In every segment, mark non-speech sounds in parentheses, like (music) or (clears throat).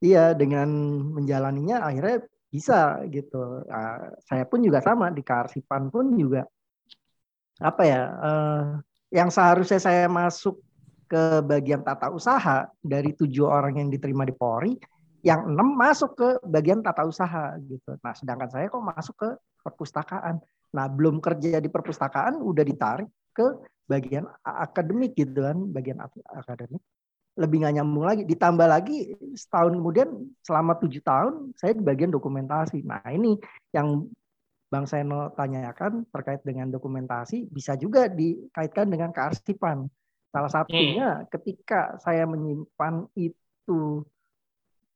iya dengan menjalaninya akhirnya bisa gitu. Nah, saya pun juga sama di Karsipan pun juga apa ya uh, yang seharusnya saya masuk ke bagian tata usaha dari tujuh orang yang diterima di Polri, yang enam masuk ke bagian tata usaha gitu. Nah, sedangkan saya kok masuk ke perpustakaan. Nah, belum kerja di perpustakaan udah ditarik ke bagian akademik gitu kan, bagian akademik lebih nggak nyambung lagi. Ditambah lagi setahun kemudian selama tujuh tahun saya di bagian dokumentasi. Nah ini yang Bang Seno tanyakan terkait dengan dokumentasi bisa juga dikaitkan dengan kearsipan. Salah satunya hmm. ketika saya menyimpan itu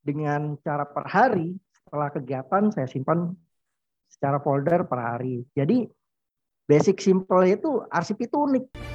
dengan cara per hari setelah kegiatan saya simpan secara folder per hari. Jadi basic simple itu arsip itu unik.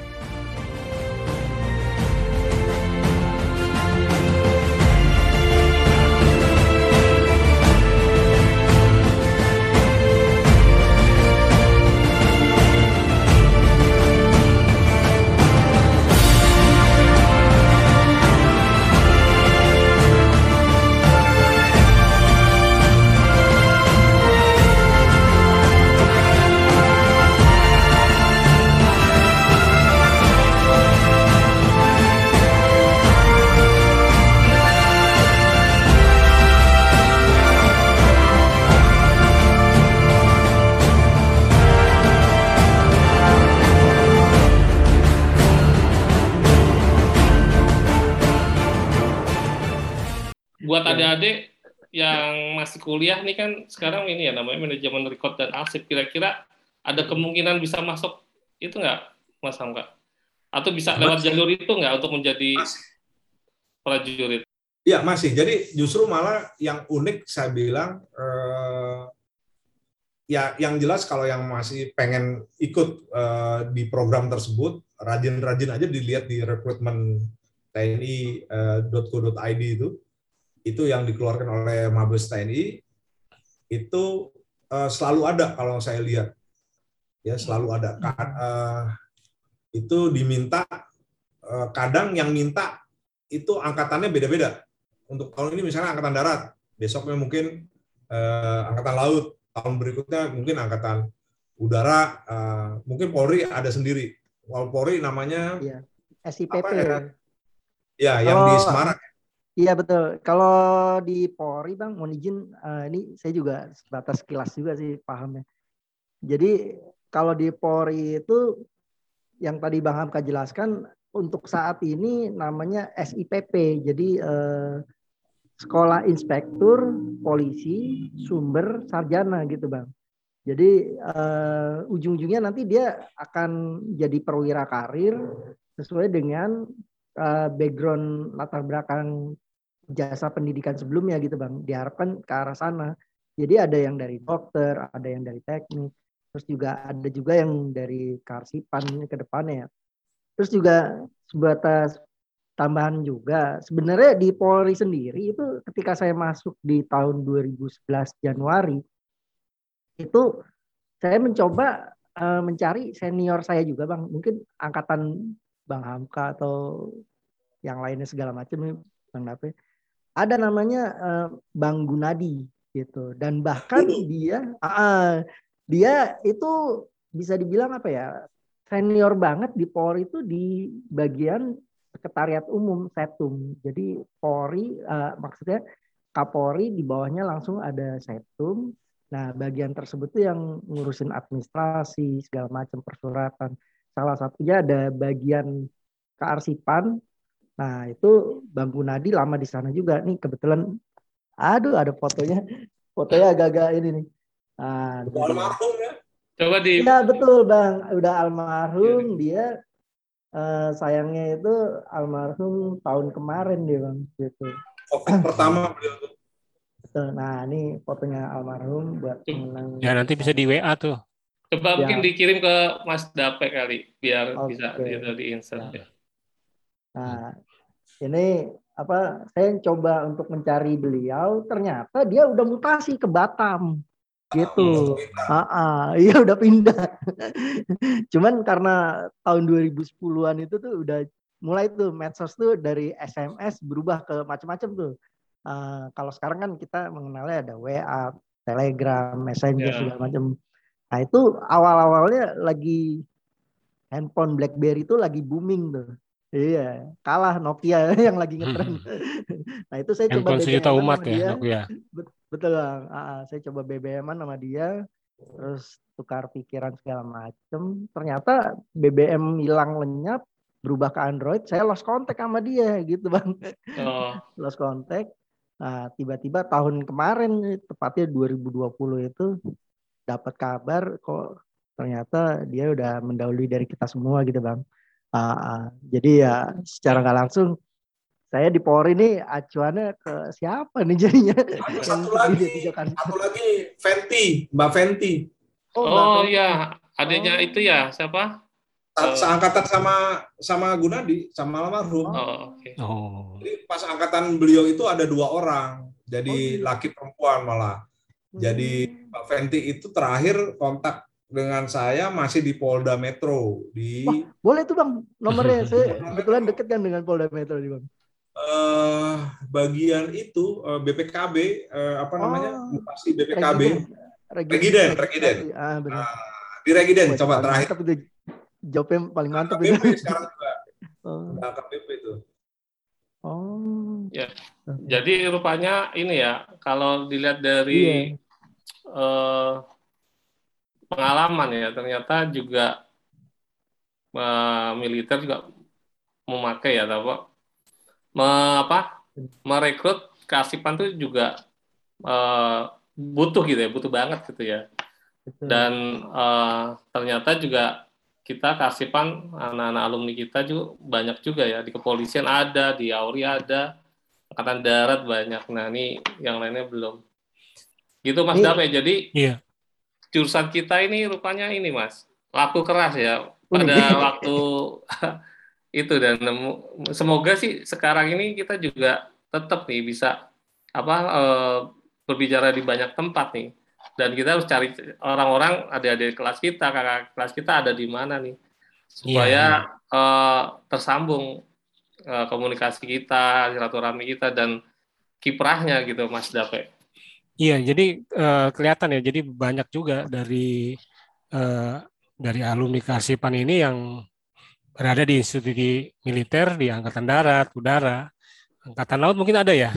Kuliah nih kan sekarang ini ya namanya manajemen record dan arsip kira-kira ada kemungkinan bisa masuk itu nggak Mas Hamka? Atau bisa lewat jalur itu nggak untuk menjadi masih. prajurit? Ya masih. Jadi justru malah yang unik saya bilang eh, ya yang jelas kalau yang masih pengen ikut eh, di program tersebut rajin-rajin aja dilihat di rekrutmen tni.co.id eh, itu itu yang dikeluarkan oleh Mabes TNI itu uh, selalu ada kalau saya lihat. Ya selalu ada. Uh, itu diminta uh, kadang yang minta itu angkatannya beda-beda. Untuk tahun ini misalnya angkatan darat besoknya mungkin uh, angkatan laut tahun berikutnya mungkin angkatan udara uh, mungkin Polri ada sendiri. Kalau Polri namanya ya, SIPP ya, ya yang oh, di Semarang Iya betul. Kalau di Polri bang, mohon izin, uh, ini saya juga sebatas kilas juga sih pahamnya. Jadi kalau di Polri itu yang tadi Bang Hamka jelaskan untuk saat ini namanya SIPP. Jadi uh, Sekolah Inspektur Polisi Sumber Sarjana gitu bang. Jadi uh, ujung-ujungnya nanti dia akan jadi perwira karir sesuai dengan background latar belakang jasa pendidikan sebelumnya gitu bang. Diharapkan ke arah sana. Jadi ada yang dari dokter ada yang dari teknik terus juga ada juga yang dari karsipan ke depannya. Ya terus juga sebatas tambahan juga sebenarnya di Polri sendiri itu ketika saya masuk di tahun 2011 Januari itu saya mencoba uh, mencari senior saya juga bang. Mungkin angkatan Bang Hamka atau yang lainnya segala macam Bang Dape ada namanya uh, Bang Gunadi gitu dan bahkan dia uh, dia itu bisa dibilang apa ya senior banget di Polri itu di bagian sekretariat umum Setum. Jadi Polri uh, maksudnya Kapolri di bawahnya langsung ada Setum. Nah, bagian tersebut tuh yang ngurusin administrasi segala macam persuratan. Salah satunya ada bagian kearsipan Nah, itu Bang Gunadi lama di sana juga. Nih kebetulan aduh ada fotonya. Fotonya agak-agak ini nih. Nah, almarhum ya. Coba di Ya, betul, Bang. Udah almarhum dia uh, sayangnya itu almarhum tahun kemarin dia, Bang, gitu. Covid (clears throat) pertama beliau tuh. Betul. Nah, ini fotonya almarhum buat menang. Ya, nanti bisa di WA tuh. Coba ya. mungkin dikirim ke Mas Dape kali biar okay. bisa di insert ya. Nah, ini apa saya coba untuk mencari beliau ternyata dia udah mutasi ke Batam gitu. Ah, ah, iya udah pindah. Cuman karena tahun 2010-an itu tuh udah mulai tuh medsos tuh dari SMS berubah ke macam-macam tuh. eh, kalau sekarang kan kita mengenalnya ada WA, Telegram, Messenger Ya. segala macam. Nah itu awal-awalnya lagi handphone BlackBerry itu lagi booming tuh. Iya, kalah Nokia (laughs) yang lagi ngetren. (laughs) nah itu saya coba sejuta BBM-an umat sama ya, dia. Nokia. Betul bang. Saya coba BBM-an sama dia, terus tukar pikiran segala macem. Ternyata BBM hilang lenyap, berubah ke Android. Saya lost kontak sama dia gitu bang. Oh, (laughs) lost kontak. Nah tiba-tiba tahun kemarin, tepatnya 2020 itu dapat kabar kok ternyata dia udah mendahului dari kita semua gitu bang. Ah, ah. jadi ya secara nggak langsung saya di Polri nih acuannya ke siapa nih jadinya? Satu lagi, satu lagi Fenty, Mbak Fenty. Oh Fenty. iya, adanya Oh. itu ya siapa? Oh. Seangkatan sama sama Gunadi, sama almarhum. Oh, oke. Oh. Jadi pas angkatan beliau itu ada dua orang, jadi Oh, iya. laki perempuan malah. Jadi Hmm. Mbak Fenty itu terakhir kontak dengan saya masih di Polda Metro di Wah. boleh tuh bang nomornya (laughs) saya kebetulan deket kan dengan Polda Metro nih bang. eh, bagian itu eh, BPKB eh, apa namanya Oh. BPKB Regiden. Regiden, Regiden. Ah, benar. Di Regiden Wah, coba terakhir mantap itu. Jawabnya paling mantap KBP itu. sekarang juga Oh. KBP itu Oh. Ya. Jadi rupanya ini ya, kalau dilihat dari Iya. eh, pengalaman ya, ternyata juga eh, militer juga memakai ya, apa, me- apa merekrut keasipan itu juga eh, butuh gitu ya, butuh banget gitu ya. Betul. Dan eh, ternyata juga kita keasipan anak-anak alumni kita juga banyak juga ya di kepolisian ada, di Auri ada, angkatan darat banyak. Nah ini yang lainnya belum. Gitu Mas Dape. Jadi Iya. Jurusan kita ini rupanya ini Mas laku keras ya Wih. pada waktu (laughs) itu dan semoga sih sekarang ini kita juga tetap nih bisa apa eh, berbicara di banyak tempat nih dan kita harus cari orang-orang adik-adik kelas kita kakak kelas kita ada di mana nih supaya eh, tersambung eh, komunikasi kita silaturahmi kita dan kiprahnya gitu Mas Dape. Iya, jadi eh, kelihatan ya. Jadi banyak juga dari eh, dari alumni Kasipan ini yang berada di institusi militer, di angkatan darat, udara, angkatan laut mungkin ada ya.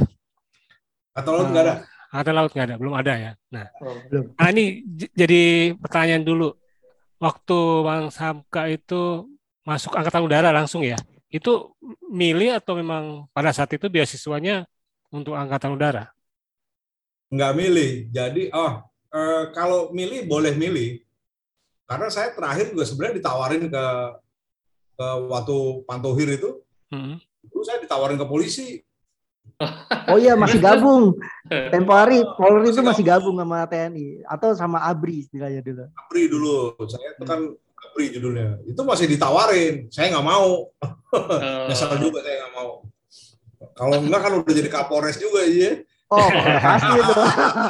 atau lo nggak ada Angkatan laut nggak ada, belum ada ya. Nah, belum. nah ini j- jadi pertanyaan dulu. Waktu Bang Samka itu masuk angkatan udara langsung ya, itu milih atau memang pada saat itu beasiswanya untuk angkatan udara? Nggak milih. Jadi oh eh, kalau milih boleh milih. Karena saya terakhir juga sebenarnya ditawarin ke ke waktu Pantohir itu. Hmm. dulu saya ditawarin ke polisi. Oh iya masih gabung. Tempo hari Polri itu Masih gabung. sama TNI atau sama ABRI istilahnya dulu. Apri dulu. Saya itu kan Apri judulnya. Itu masih ditawarin. Saya nggak mau. (laughs) Nyesal juga saya nggak mau. Kalau enggak kan udah jadi Kapolres juga iya Oh (laughs) pasti itu.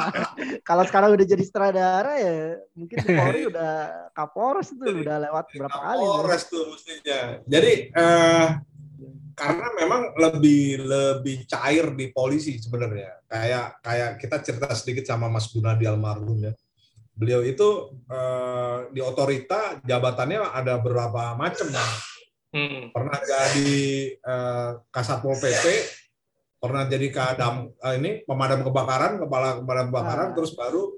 (laughs) Kalau sekarang udah jadi sutradara ya mungkin di Polri (laughs) udah Kapolres itu udah lewat berapa kali. Kapolres tuh mestinya jadi eh, karena memang lebih lebih cair di polisi sebenarnya kayak kayak kita cerita sedikit sama Mas Gunadi almarhum ya beliau itu eh, di otorita jabatannya ada beberapa macam hmm. pernah jadi eh, Kasatpol PP pernah jadi kadam eh, ini pemadam kebakaran kepala pemadam kebakaran Ah. terus baru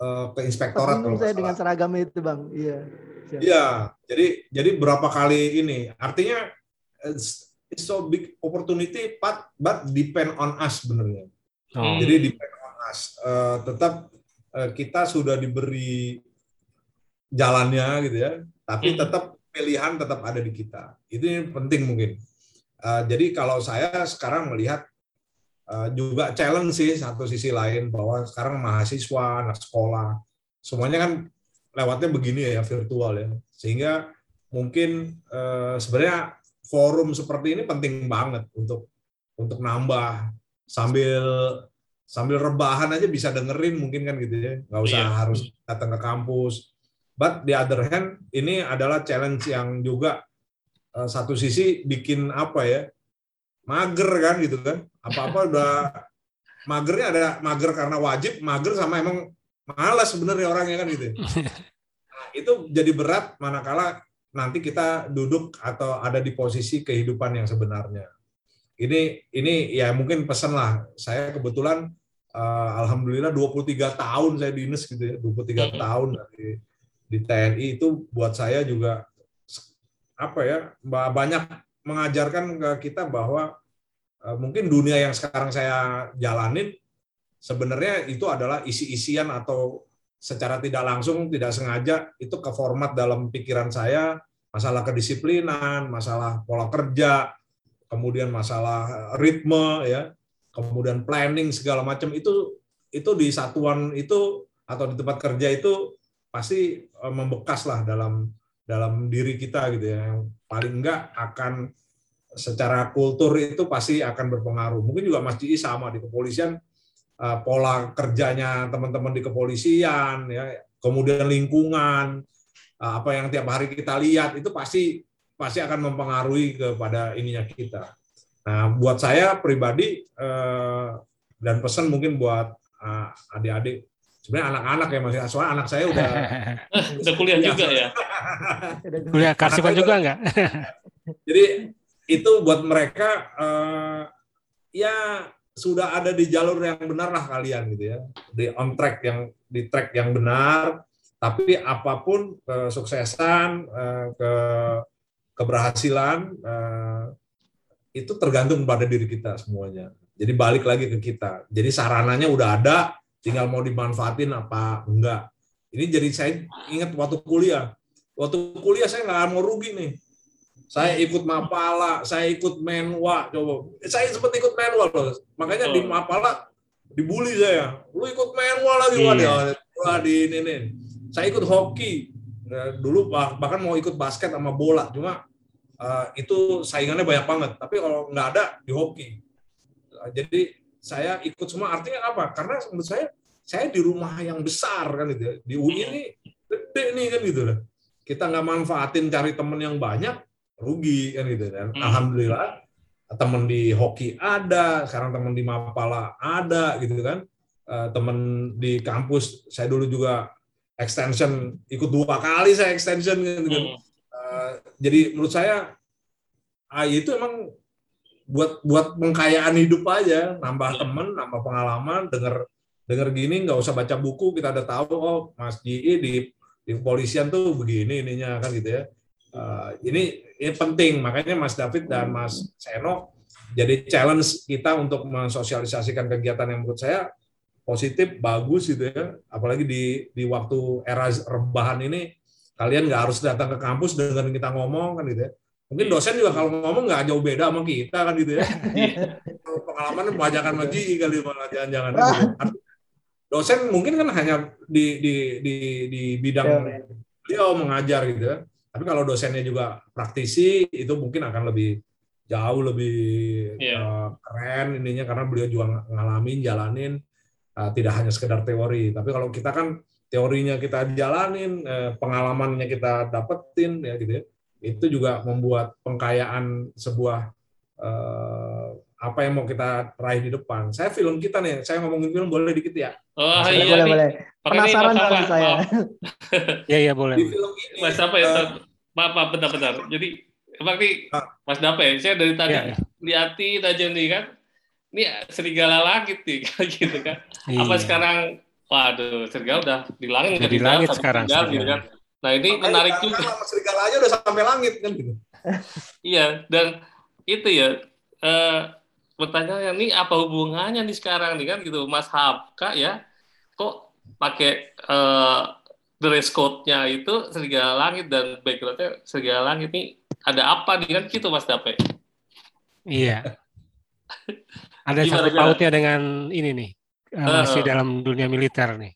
eh, ke inspektorat kalau saya dengan seragam itu bang. Iya. Siap. Iya, jadi jadi berapa kali ini artinya it's, it's so big opportunity but but depend on us sebenarnya. Oh. Hmm. Jadi depend on us. Eh, tetap eh, kita sudah diberi jalannya gitu ya, tapi Hmm. tetap pilihan tetap ada di kita. Itu yang penting mungkin. Eh, jadi kalau saya sekarang melihat eh, juga challenge sih satu sisi lain bahwa sekarang mahasiswa, anak sekolah, semuanya kan lewatnya begini ya virtual ya, sehingga mungkin eh, sebenarnya forum seperti ini penting banget untuk untuk nambah. Sambil sambil rebahan aja bisa dengerin mungkin kan gitu ya. Nggak usah Iya. harus datang ke kampus. But the other hand ini adalah challenge yang juga satu sisi bikin apa ya mager kan gitu kan apa apa udah magernya ada mager karena wajib, mager sama emang malas sebenarnya orangnya kan gitu. Nah, itu jadi berat manakala nanti kita duduk atau ada di posisi kehidupan yang sebenarnya. Ini ini ya mungkin pesan lah. Saya kebetulan uh, alhamdulillah 23 tahun saya dinas gitu ya, 23 tahun dari di TNI itu buat saya juga apa ya banyak mengajarkan ke kita bahwa uh, mungkin dunia yang sekarang saya jalanin sebenarnya itu adalah isi-isian atau secara tidak langsung tidak sengaja itu ke format dalam pikiran saya masalah kedisiplinan, masalah pola kerja, kemudian masalah ritme ya, kemudian planning segala macam itu itu di satuan itu atau di tempat kerja itu pasti eh, membekas lah dalam dalam diri kita gitu ya. Yang paling enggak akan secara kultur itu pasti akan berpengaruh. Mungkin juga Mas Ji sama di kepolisian eh, pola kerjanya teman-teman di kepolisian ya kemudian lingkungan eh, apa yang tiap hari kita lihat itu pasti pasti akan mempengaruhi kepada ininya kita. Nah buat saya pribadi dan pesan mungkin buat adik-adik sebenarnya anak-anak ya masih soalnya anak saya udah (laughs) udah kuliah juga ya? (laughs) Kuliah karsipan juga enggak (laughs) jadi itu buat mereka uh, ya sudah ada di jalur yang benar lah kalian gitu ya. Di on track yang di track yang benar. Tapi apa pun kesuksesan uh, ke keberhasilan uh, itu tergantung pada diri kita semuanya. Jadi balik lagi ke kita. Jadi sarananya udah ada tinggal mau dimanfaatin apa enggak. Ini jadi saya ingat waktu kuliah. Waktu kuliah saya nggak mau rugi nih. Saya ikut Mapala, saya ikut Menwa, coba. Saya sempat ikut Menwa loh. Makanya di Mapala dibully saya. Lu ikut Menwa lagi, iya. wah di ini, ini. Saya ikut hoki. Nah, dulu bahkan mau ikut basket sama bola, cuma uh, itu saingannya banyak banget. Tapi kalau nggak ada di hoki. Jadi saya ikut semua artinya apa? Karena menurut saya saya di rumah yang besar kan gitu ya. Di UI ini gede nih kan gitu lah. Kita nggak manfaatin cari temen yang banyak, rugi kan gitu kan. Hmm. Alhamdulillah temen di hoki ada, sekarang temen di Mapala ada gitu kan. Eh, temen di kampus saya dulu juga extension ikut dua kali saya extension gitu kan. Hmm. Jadi menurut saya ah, itu emang buat buat pengkayaan hidup aja, nambah temen, nambah pengalaman, denger denger gini nggak usah baca buku, kita udah tahu oh Mas Ji di di kepolisian tuh begini ininya kan gitu ya. Uh, ini ini penting, makanya Mas David dan Mas Seno jadi challenge kita untuk mensosialisasikan kegiatan yang menurut saya positif, bagus gitu ya. Apalagi di di waktu era rebahan ini kalian nggak harus datang ke kampus dengan kita ngomong kan gitu ya Mungkin dosen juga kalau ngomong nggak jauh beda sama kita kan gitu ya. (laughs) Pengalaman kebanyakan lagi kali malah jangan-jangan. Gitu. Dosen mungkin kan hanya di di di, di bidang dia mengajar gitu ya. Tapi kalau dosennya juga praktisi itu mungkin akan lebih jauh lebih yeah. Iya. uh, keren ininya karena beliau juga ngalamin jalanin uh, tidak hanya sekedar teori. Tapi kalau kita kan teorinya kita jalanin, uh, pengalamannya kita dapetin ya gitu ya itu juga membuat pengkayaan sebuah uh, apa yang mau kita raih di depan. Saya film kita nih, saya ngomongin film boleh dikit ya? Oh iya, boleh, boleh. Penasaran kali saya. (laughs) Iya iya boleh. Di film ini, Mas apa ya? Uh, maaf, maaf, benar-benar. Jadi emang nih uh, Mas Dapa ya, saya dari tadi ya, ya. liatin aja nih kan, ini serigala langit nih, (laughs) gitu kan. Iya. Apa sekarang, waduh, serigala udah di langit, di langit sekarang. Tinggal, gitu kan Nah ini Makanya menarik juga. Serigala aja udah sampai langit kan gitu. iya dan itu ya eh, pertanyaan ini apa hubungannya nih sekarang nih kan gitu Mas Hapka ya kok pakai eh, dress code-nya itu serigala langit dan background-nya serigala langit nih ada apa nih kan gitu Mas Dape? Iya. Ada satu pautnya dengan ini nih uh, masih dalam dunia militer nih.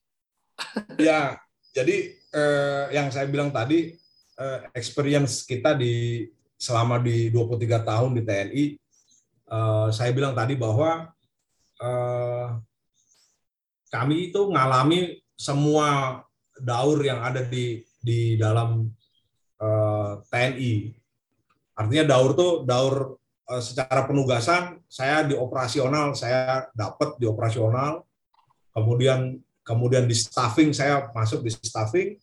Ya, jadi eh, yang saya bilang tadi eh, experience kita di selama di 23 tahun di TNI eh, saya bilang tadi bahwa eh, kami itu mengalami semua daur yang ada di di dalam eh, TNI. Artinya daur tuh daur eh, secara penugasan saya di operasional saya dapat di operasional, kemudian kemudian di staffing saya masuk di staffing,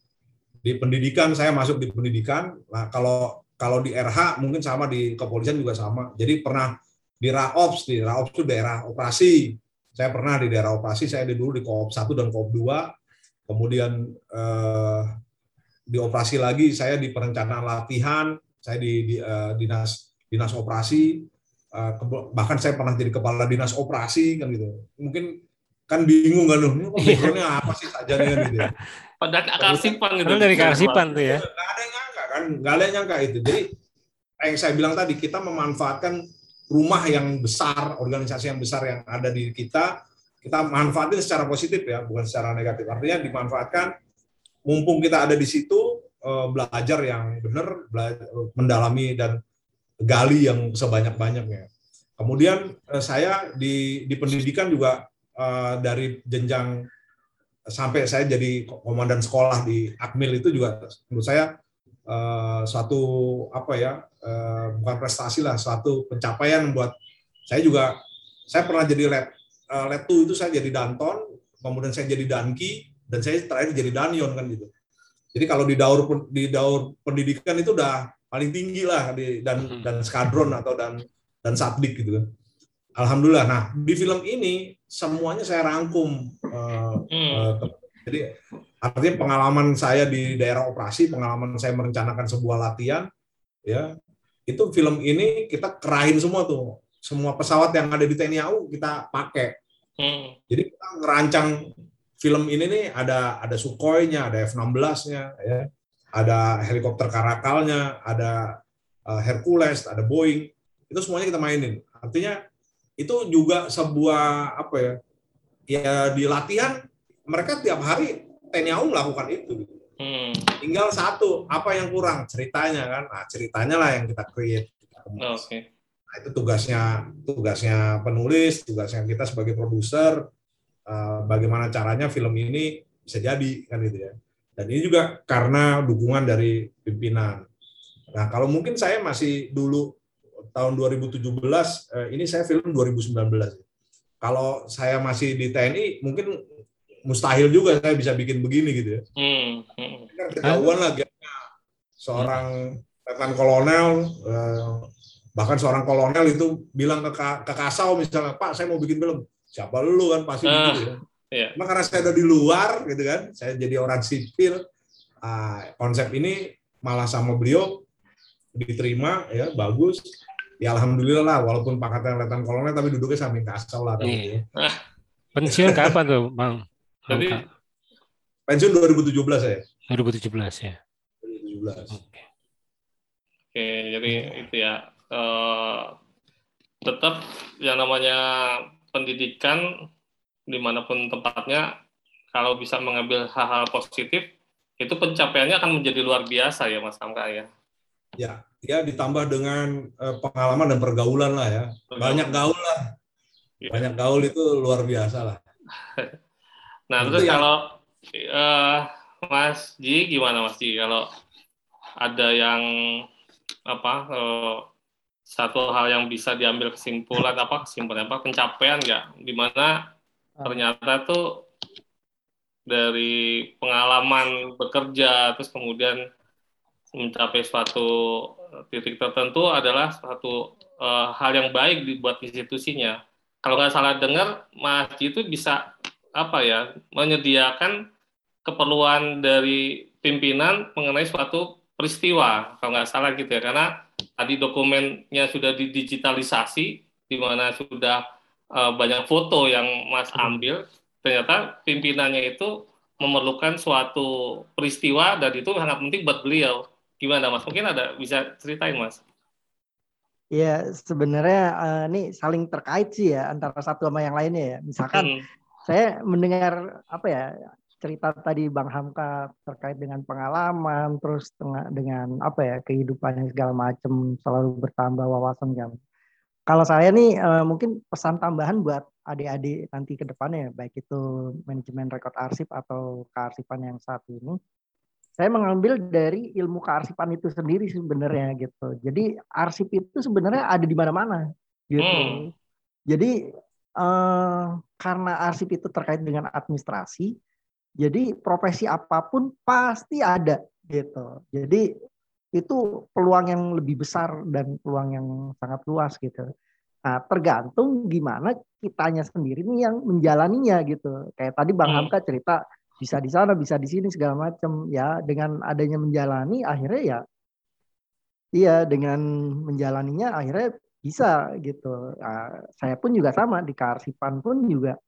di pendidikan saya masuk di pendidikan. Nah kalau kalau di RH mungkin sama di kepolisian juga sama. Jadi pernah di RAOPS, di RAOPS itu daerah operasi. Saya pernah di daerah operasi, saya di dulu di Koop 1 dan Koop 2. Kemudian eh, di operasi lagi saya di perencanaan latihan, saya di, di uh, dinas dinas operasi, uh, bahkan saya pernah jadi kepala dinas operasi kan gitu. Mungkin kan bingung kan loh, ini backgroundnya apa sih kan gitu. Ya. Pada karsipan gitu. dari karsipan tuh ya. Gak ada yang nyangka kan, gak ada yang nyangka itu. Jadi yang saya bilang tadi kita memanfaatkan rumah yang besar, organisasi yang besar yang ada di kita, kita manfaatin secara positif ya, bukan secara negatif. Artinya dimanfaatkan, mumpung kita ada di situ, eh, belajar yang benar, mendalami dan gali yang sebanyak-banyaknya. Kemudian eh, saya di, di pendidikan juga eh, dari jenjang sampai saya jadi komandan sekolah di Akmil itu juga menurut saya suatu apa ya uh, bukan prestasi lah, suatu pencapaian buat saya juga. Saya pernah jadi lab uh, two itu saya jadi danton, kemudian saya jadi danki, dan saya terakhir jadi danion kan gitu. Jadi kalau di daur di daur pendidikan itu udah paling tinggi lah di, dan hmm. dan skadron atau dan dan satdik gitu kan. Alhamdulillah. Nah di film ini semuanya saya rangkum. Uh, uh, jadi artinya pengalaman saya di daerah operasi, pengalaman saya merencanakan sebuah latihan, ya itu film ini kita kerahin semua tuh. Semua pesawat yang ada di TNI AU kita pakai. Hmm. jadi kita ngerancang film ini nih ada ada Sukhoi-nya ada F-16-nya ya. Ada helikopter Karakalnya ada uh, Hercules ada Boeing. Itu semuanya kita mainin. Artinya itu juga sebuah apa ya ya di latihan mereka tiap hari TNI AU melakukan itu gitu. Hmm. Tinggal satu, apa yang kurang? Ceritanya kan. Nah, ceritanya lah yang kita create. Oke. Okay. Nah, itu tugasnya tugasnya penulis, tugasnya kita sebagai produser uh, bagaimana caranya film ini bisa jadi kan gitu ya. Dan ini juga karena dukungan dari pimpinan. Nah, kalau mungkin saya masih dulu tahun 2017 eh, ini saya film 2019. Kalau saya masih di TNI mungkin mustahil juga saya bisa bikin begini gitu ya. Hmm. hmm. Kan ketahuan lah seorang letnan kolonel eh, bahkan seorang kolonel itu bilang ke, ke Kasau misalnya Pak saya mau bikin film siapa lu kan pasti uh, gitu ya. Yeah. Nah, karena saya ada di luar gitu kan saya jadi orang sipil uh, konsep ini malah sama beliau diterima ya bagus ya alhamdulillah lah walaupun pangkatnya letnan kolonel tapi duduknya samping Kasau lah gitu ya. Pensiun kapan tuh, Bang? Jadi pensiun 2017 saya. 2017 ya. 2017. Oke. Oke, jadi itu ya uh, tetap yang namanya pendidikan di mana pun tempatnya kalau bisa mengambil hal-hal positif itu pencapaiannya akan menjadi luar biasa ya Mas Hamka ya. Ya, ya ditambah dengan uh, pengalaman dan pergaulan lah ya. Banyak gaul lah. Ya. Banyak gaul itu luar biasa lah. (laughs) Nah, terus ya. kalau uh, Mas Ji gimana Mas Ji kalau ada yang apa uh, satu hal yang bisa diambil kesimpulan apa kesimpulan apa pencapaian nggak di mana ah. ternyata tuh dari pengalaman bekerja terus kemudian mencapai suatu titik tertentu adalah suatu uh, hal yang baik dibuat institusinya. Kalau nggak salah dengar, Mas Ji itu bisa apa ya menyediakan keperluan dari pimpinan mengenai suatu peristiwa kalau nggak salah gitu ya karena tadi dokumennya sudah didigitalisasi di mana sudah uh, banyak foto yang Mas hmm. ambil ternyata pimpinannya itu memerlukan suatu peristiwa dan itu sangat penting buat beliau gimana Mas mungkin ada bisa ceritain Mas Ya sebenarnya uh, ini saling terkait sih ya antara satu sama yang lainnya ya. Misalkan hmm saya mendengar apa ya cerita tadi Bang Hamka terkait dengan pengalaman terus dengan apa ya kehidupannya segala macam selalu bertambah wawasan kan. Kalau saya nih uh, mungkin pesan tambahan buat adik-adik nanti ke depannya baik itu manajemen rekod arsip atau kearsipan yang saat ini saya mengambil dari ilmu kearsipan itu sendiri sebenarnya gitu. Jadi arsip itu sebenarnya ada di mana-mana gitu. Hmm. Jadi eh, karena arsip itu terkait dengan administrasi, jadi profesi apa pun pasti ada gitu. Jadi itu peluang yang lebih besar dan peluang yang sangat luas gitu. Nah, tergantung gimana kitanya sendiri nih yang menjalaninya gitu. Kayak tadi Bang hmm. Hamka cerita bisa di sana bisa di sini segala macam ya. Dengan adanya menjalani akhirnya ya iya dengan menjalaninya akhirnya bisa gitu. Nah, saya pun juga sama di kearsipan pun juga.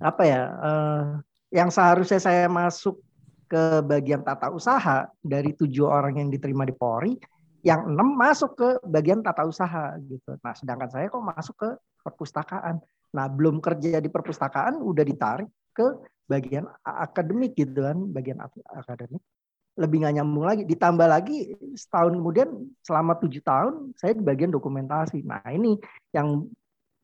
Apa ya uh, yang seharusnya saya masuk ke bagian tata usaha dari tujuh orang yang diterima di Polri yang enam masuk ke bagian tata usaha gitu. Nah sedangkan saya kok masuk ke perpustakaan. Nah belum kerja di perpustakaan udah ditarik ke bagian akademik gitu kan, bagian akademik lebih nggak nyambung lagi. Ditambah lagi setahun kemudian selama tujuh tahun saya di bagian dokumentasi. Nah ini yang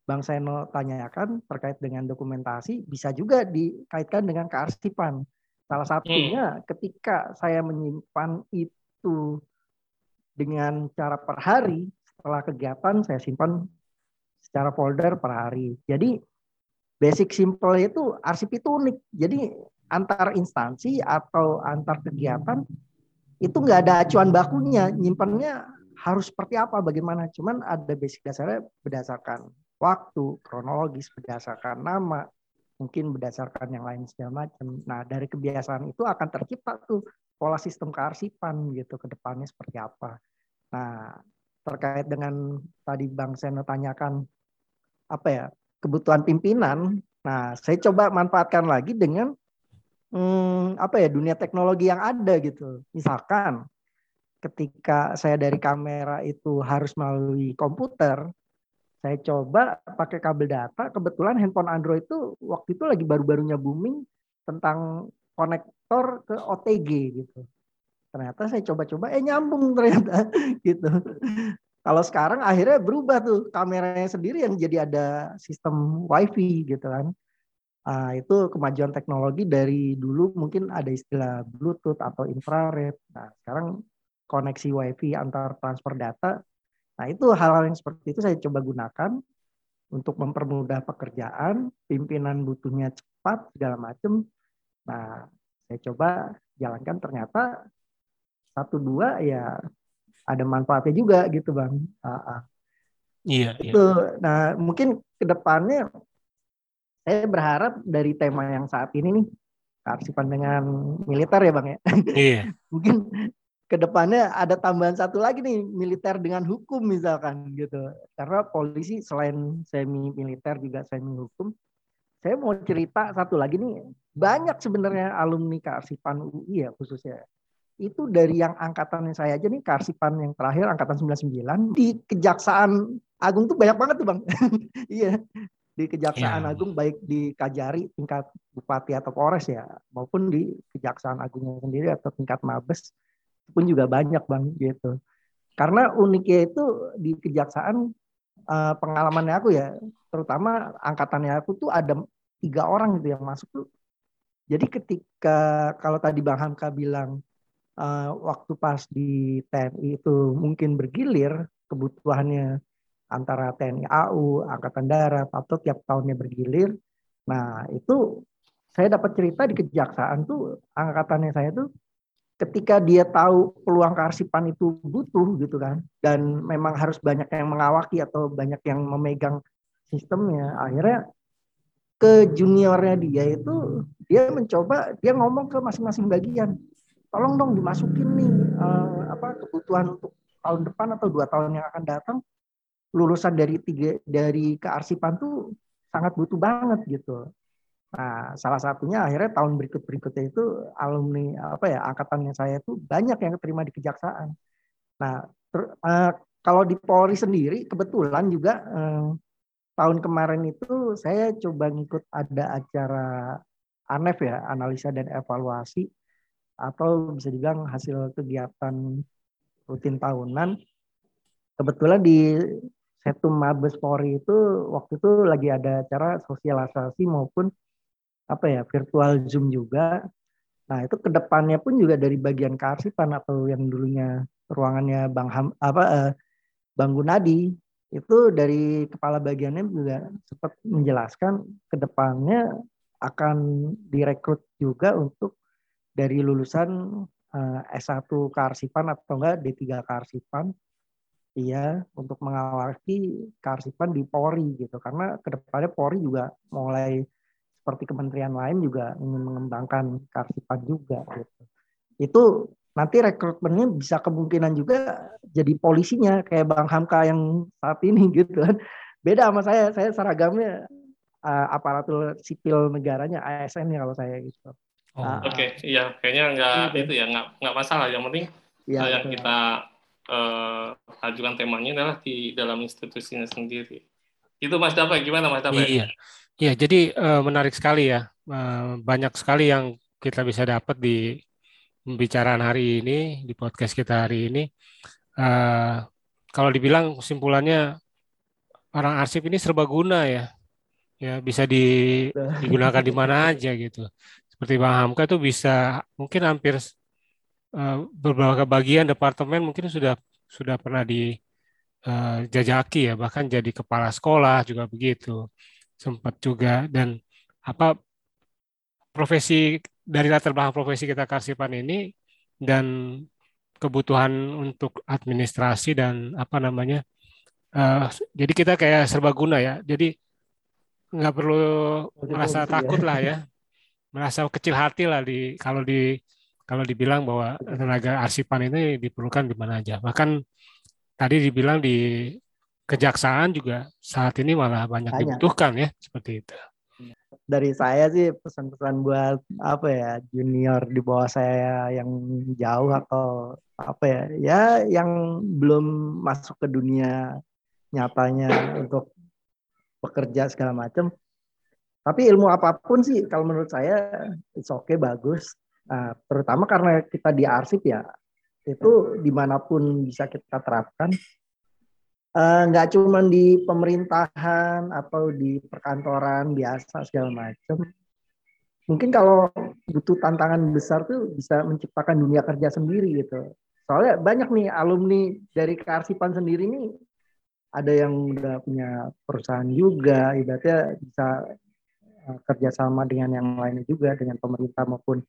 Bang Seno tanyakan terkait dengan dokumentasi bisa juga dikaitkan dengan kearsipan. Salah satunya hmm. ketika saya menyimpan itu dengan cara per hari setelah kegiatan saya simpan secara folder per hari. Jadi basic simple itu arsip itu unik. Jadi antar instansi atau antar kegiatan itu nggak ada acuan bakunya, nyimpannya harus seperti apa, bagaimana. Cuman ada basic dasarnya berdasarkan waktu, kronologis, berdasarkan nama, mungkin berdasarkan yang lain segala macam. Nah dari kebiasaan itu akan tercipta tuh pola sistem kearsipan gitu ke depannya seperti apa. Nah terkait dengan tadi Bang Seno tanyakan apa ya kebutuhan pimpinan. Nah, saya coba manfaatkan lagi dengan hmm, apa ya dunia teknologi yang ada gitu. Misalkan ketika saya dari kamera itu harus melalui komputer, saya coba pakai kabel data. Kebetulan handphone Android itu waktu itu lagi baru-barunya booming tentang konektor ke OTG gitu. Ternyata saya coba-coba, eh nyambung ternyata (laughs) gitu. Kalau sekarang akhirnya berubah tuh kameranya sendiri yang jadi ada sistem wifi gitu kan. Uh, itu kemajuan teknologi dari dulu mungkin ada istilah Bluetooth atau infrared. Nah sekarang koneksi wifi antar transfer data. Nah itu hal-hal yang seperti itu saya coba gunakan untuk mempermudah pekerjaan, pimpinan butuhnya cepat segala macam. Nah saya coba jalankan ternyata satu dua ya ada manfaatnya juga gitu bang. Uh, Iya. Itu. Iya. Nah mungkin ke depannya saya berharap dari tema yang saat ini nih kearsipan dengan militer ya bang ya. (laughs) Iya. mungkin ke depannya ada tambahan satu lagi nih militer dengan hukum misalkan gitu. Karena polisi selain semi militer juga semi hukum. Saya mau cerita satu lagi nih banyak sebenarnya alumni kearsipan UI ya khususnya itu dari yang angkatan saya aja nih Karsipan yang terakhir angkatan 99 di Kejaksaan Agung tuh banyak banget tuh Bang. (laughs) iya. Di Kejaksaan ya. Agung baik di Kajari tingkat bupati atau Polres ya maupun di Kejaksaan Agungnya sendiri atau tingkat Mabes pun juga banyak Bang gitu. Karena uniknya itu di Kejaksaan eh, pengalamannya aku ya terutama angkatannya aku tuh ada tiga orang gitu yang masuk tuh. Jadi ketika kalau tadi Bang Hamka bilang uh, waktu pas di TNI itu mungkin bergilir kebutuhannya antara TNI AU, Angkatan Darat atau tiap tahunnya bergilir. Nah itu saya dapat cerita di kejaksaan tuh angkatannya saya tuh ketika dia tahu peluang kearsipan itu butuh gitu kan dan memang harus banyak yang mengawaki atau banyak yang memegang sistemnya akhirnya ke juniornya dia itu dia mencoba dia ngomong ke masing-masing bagian tolong dong dimasukin nih uh, apa kebutuhan untuk tahun depan atau dua tahun yang akan datang lulusan dari tiga dari kearsipan tuh sangat butuh banget gitu. Nah, salah satunya akhirnya tahun berikut berikutnya itu alumni apa ya angkatannya saya itu banyak yang terima di kejaksaan. Nah, ter, uh, kalau di Polri sendiri kebetulan juga uh, tahun kemarin itu saya coba ngikut ada acara ANEF ya, analisa dan evaluasi atau bisa dibilang hasil kegiatan rutin tahunan. Kebetulan di Setum Mabes Polri itu waktu itu lagi ada acara sosialisasi maupun apa ya virtual Zoom juga. Nah itu ke depannya pun juga dari bagian kearsipan atau yang dulunya ruangannya Bang Ham, apa eh, Bang Gunadi itu dari kepala bagiannya juga sempat menjelaskan ke depannya akan direkrut juga untuk dari lulusan uh, S1 kearsipan atau enggak D3 kearsipan iya untuk mengawaki kearsipan di Polri gitu. Karena ke depannya Polri juga mulai seperti kementerian lain juga ingin mengembangkan kearsipan juga gitu. Itu nanti rekrutmennya bisa kemungkinan juga jadi polisinya kayak Bang Hamka yang saat ini (laughs) gitu kan. Beda sama saya saya seragamnya uh, aparatur sipil negaranya ASN ya kalau saya gitu. Oh. Uh, Oke, okay. iya kayaknya nggak iya. itu ya nggak nggak masalah. Yang penting ya, yang kita uh, ajukan temanya adalah di dalam institusinya sendiri. Itu Mas Dapai gimana Mas Dapai? Iya, iya. Jadi uh, menarik sekali ya. Uh, banyak sekali yang kita bisa dapat di pembicaraan hari ini di podcast kita hari ini. Uh, kalau dibilang kesimpulannya orang arsip ini serbaguna ya ya bisa di, digunakan di mana aja gitu. Seperti Bang Hamka itu bisa mungkin hampir uh, beberapa bagian departemen mungkin sudah sudah pernah dijajaki eh, uh, ya, bahkan jadi kepala sekolah juga begitu. Sempat juga dan apa profesi dari latar belakang profesi kita karsipan ini dan kebutuhan untuk administrasi dan apa namanya uh, jadi kita kayak serbaguna ya jadi nggak perlu merasa takut ya. lah ya (laughs) merasa kecil hati lah di kalau di kalau dibilang bahwa tenaga arsipan ini diperlukan di mana aja bahkan tadi dibilang di kejaksaan juga saat ini malah banyak, banyak. dibutuhkan ya seperti itu dari saya sih pesan-pesan buat apa ya junior di bawah saya yang jauh atau apa ya ya yang belum masuk ke dunia nyatanya untuk bekerja segala macam. Tapi ilmu apa pun sih kalau menurut saya it's okay bagus. Nah, terutama karena kita di arsip ya itu di mana pun bisa kita terapkan. Eh, nggak uh, cuma di pemerintahan atau di perkantoran biasa segala macam. Mungkin kalau butuh tantangan besar tuh bisa menciptakan dunia kerja sendiri gitu. Soalnya banyak nih alumni dari kearsipan sendiri nih ada yang udah punya perusahaan juga, ibaratnya bisa uh, kerjasama dengan yang lainnya juga, dengan pemerintah maupun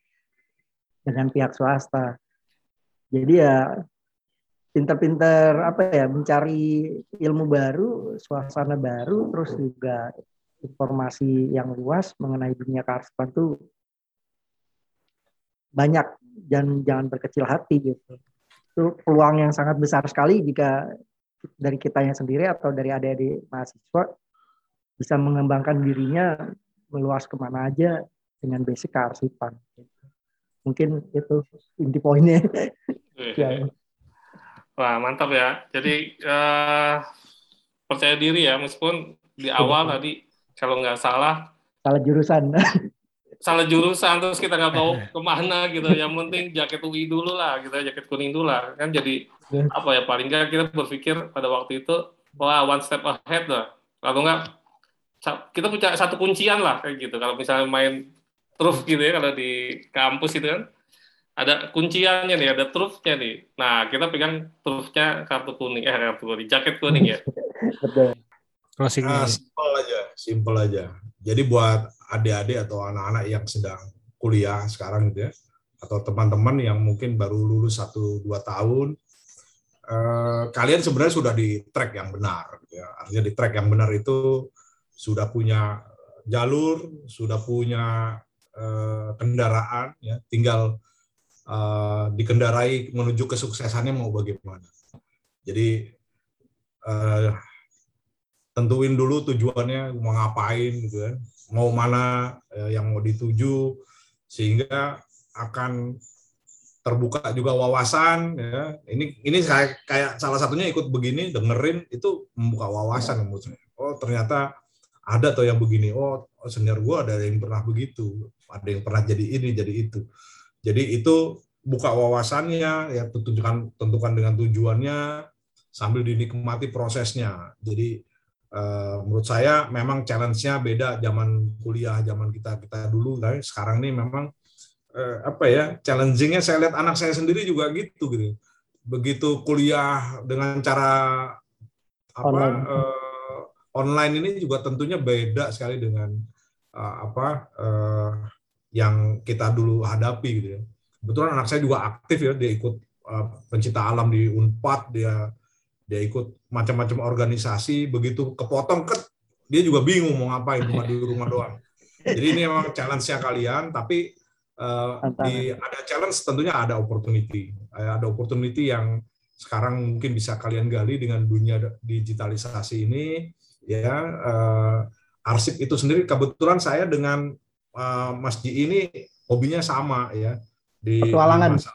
dengan pihak swasta. Jadi ya pinter-pinter apa ya mencari ilmu baru, suasana baru, terus juga informasi yang luas mengenai dunia kearsipan tuh banyak dan jangan berkecil hati gitu. Itu peluang yang sangat besar sekali jika dari kitanya sendiri atau dari adik-adik mahasiswa bisa mengembangkan dirinya meluas ke mana aja dengan basic kearsipan. Mungkin itu inti poinnya. ya. Wah mantap ya. Jadi uh, percaya diri ya meskipun di awal tadi kalau nggak salah salah jurusan salah jurusan terus kita nggak tahu (laughs) ke mana gitu yang penting jaket UI dulu lah gitu jaket kuning dulu lah kan jadi apa ya paling nggak kita berpikir pada waktu itu wah one step ahead lah kalau nggak kita punya satu kuncian lah kayak gitu kalau misalnya main truf gitu ya kalau di kampus itu kan ada kunciannya nih ada trufnya nih nah kita pegang trufnya kartu kuning eh kartu kuning jaket kuning ya Closing nah, simple aja, simple aja. Jadi buat adik-adik atau anak-anak yang sedang kuliah sekarang gitu ya, atau teman-teman yang mungkin baru lulus satu dua tahun, eh, kalian sebenarnya sudah di track yang benar. Gitu ya. Artinya di track yang benar itu sudah punya jalur, sudah punya eh, kendaraan, ya, tinggal eh, dikendarai menuju kesuksesannya mau bagaimana. Jadi eh, tentuin dulu tujuannya mau ngapain gitu kan. Mau mana eh, yang mau dituju sehingga akan terbuka juga wawasan ya. Ini ini kayak kayak salah satunya ikut begini dengerin itu membuka wawasan menurut saya. Oh ternyata ada tuh yang begini oh, senior gua ada yang pernah begitu ada yang pernah jadi ini jadi itu. Jadi itu buka wawasannya ya tentukan tentukan dengan tujuannya sambil dinikmati prosesnya. Jadi Uh, menurut saya memang challenge-nya beda zaman kuliah, zaman kita kita dulu. Tapi sekarang ini memang eh, apa ya challengingnya saya lihat anak saya sendiri juga gitu gitu. Begitu kuliah dengan cara apa eh, online ini juga tentunya beda sekali dengan eh, apa eh, yang kita dulu hadapi gitu ya. Kebetulan anak saya juga aktif ya dia ikut eh, pencinta alam di Unpad dia dia ikut macam-macam organisasi begitu kepotong ket dia juga bingung mau ngapain cuma di rumah doang. Jadi ini memang challenge-nya kalian tapi eh, di ada challenge tentunya ada opportunity. Ada opportunity yang sekarang mungkin bisa kalian gali dengan dunia digitalisasi ini ya eh, arsip itu sendiri kebetulan saya dengan eh, Mas Ji ini hobinya sama ya di Petualangan. di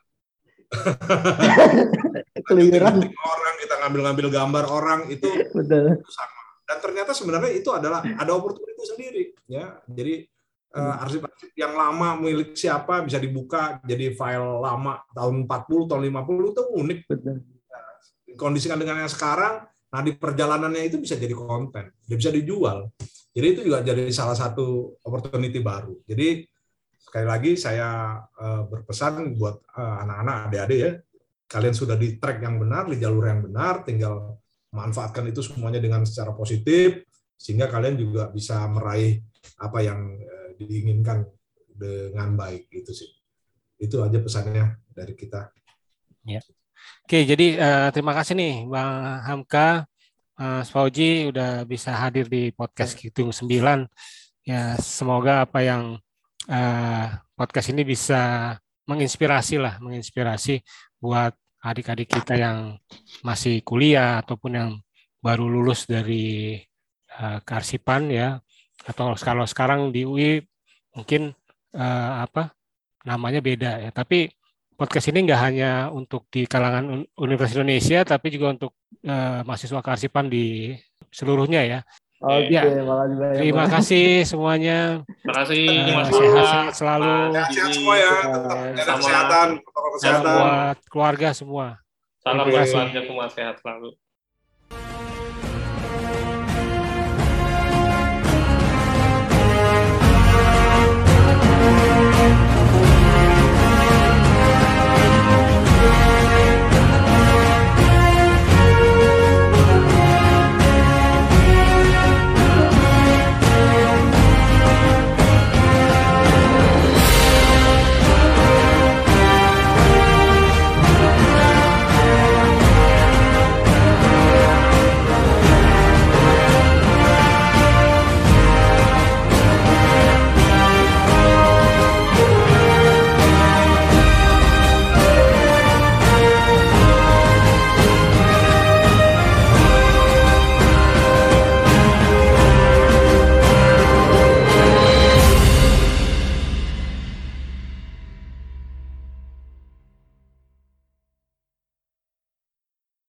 (laughs) Keluyuran. Orang kita ngambil-ngambil gambar orang itu Betul. sama dan ternyata sebenarnya itu adalah ada opportunity sendiri ya jadi eh, arsip-arsip yang lama milik siapa bisa dibuka jadi file lama tahun 40 tahun 50 itu unik Betul. kondisikan dengan yang sekarang nah di perjalanannya itu bisa jadi konten dia bisa dijual. Jadi itu juga jadi salah satu opportunity baru. Jadi sekali lagi saya eh, berpesan buat eh, anak-anak adik-adik ya kalian sudah di track yang benar di jalur yang benar tinggal manfaatkan itu semuanya dengan secara positif sehingga kalian juga bisa meraih apa yang eh, diinginkan dengan baik gitu sih. Itu aja pesannya dari kita Oke, jadi eh, terima kasih nih Bang Hamka, eh, Fauji udah bisa hadir di podcast Kitung 9. Ya, semoga apa yang eh, podcast ini bisa menginspirasi lah, menginspirasi buat adik-adik kita yang masih kuliah ataupun yang baru lulus dari eh, kearsipan ya, atau kalau sekarang di UI mungkin eh, apa namanya beda ya, tapi podcast ini nggak hanya untuk di kalangan Un- Universitas Indonesia, tapi juga untuk eh, mahasiswa kearsipan di seluruhnya ya. Oke, Ya. makasih banyak. Terima kasih semuanya. Terima kasih Mas sehat, sehat selalu. Sehat semua ya Ya, tetap sama. kesehatan protokol kesehatan buat keluarga semua. Salam Terima buat kasih. keluarga semua sehat selalu.